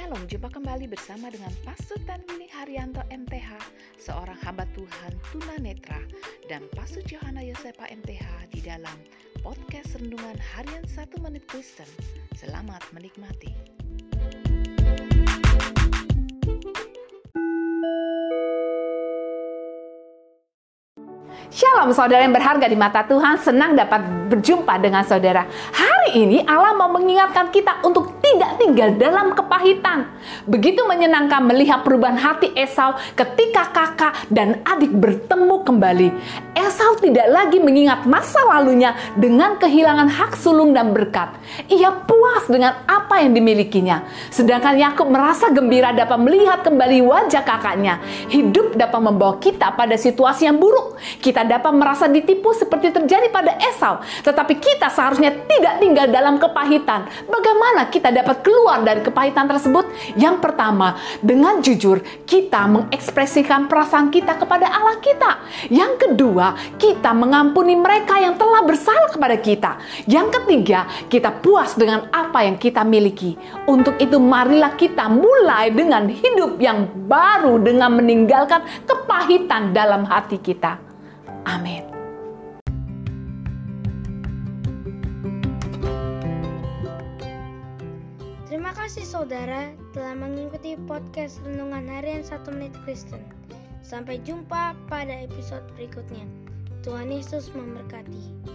Shalom, jumpa kembali bersama dengan Pastor Tanwini Haryanto MTH, seorang hamba Tuhan tunanetra, dan Pastor Johanna Yosepa MTH di dalam podcast Rendungan Harian 1 Menit Kristen. Selamat menikmati. Shalom saudara yang berharga di mata Tuhan, senang dapat berjumpa dengan saudara. Hari ini Allah mau mengingatkan kita untuk tidak tinggal dalam kepahitan. Begitu menyenangkan melihat perubahan hati Esau ketika kakak dan adik bertemu kembali. Esau tidak lagi mengingat masa lalunya dengan kehilangan hak sulung dan berkat. Ia puas dengan apa yang dimilikinya. Sedangkan Yakub merasa gembira dapat melihat kembali wajah kakaknya. Hidup dapat membawa kita pada situasi yang buruk. Kita dapat merasa ditipu seperti terjadi pada Esau. Tetapi kita seharusnya tidak tinggal dalam kepahitan. Bagaimana kita dapat keluar dari kepahitan tersebut? Yang pertama, dengan jujur kita mengekspresikan perasaan kita kepada Allah kita. Yang kedua, kita mengampuni mereka yang telah bersalah kepada kita. Yang ketiga, kita puas dengan apa yang kita miliki. Untuk itu marilah kita mulai dengan hidup yang baru dengan meninggalkan kepahitan dalam hati kita. Amin. Kasih saudara telah mengikuti podcast Renungan Harian 1 Menit Kristen. Sampai jumpa pada episode berikutnya. Tuhan Yesus memberkati.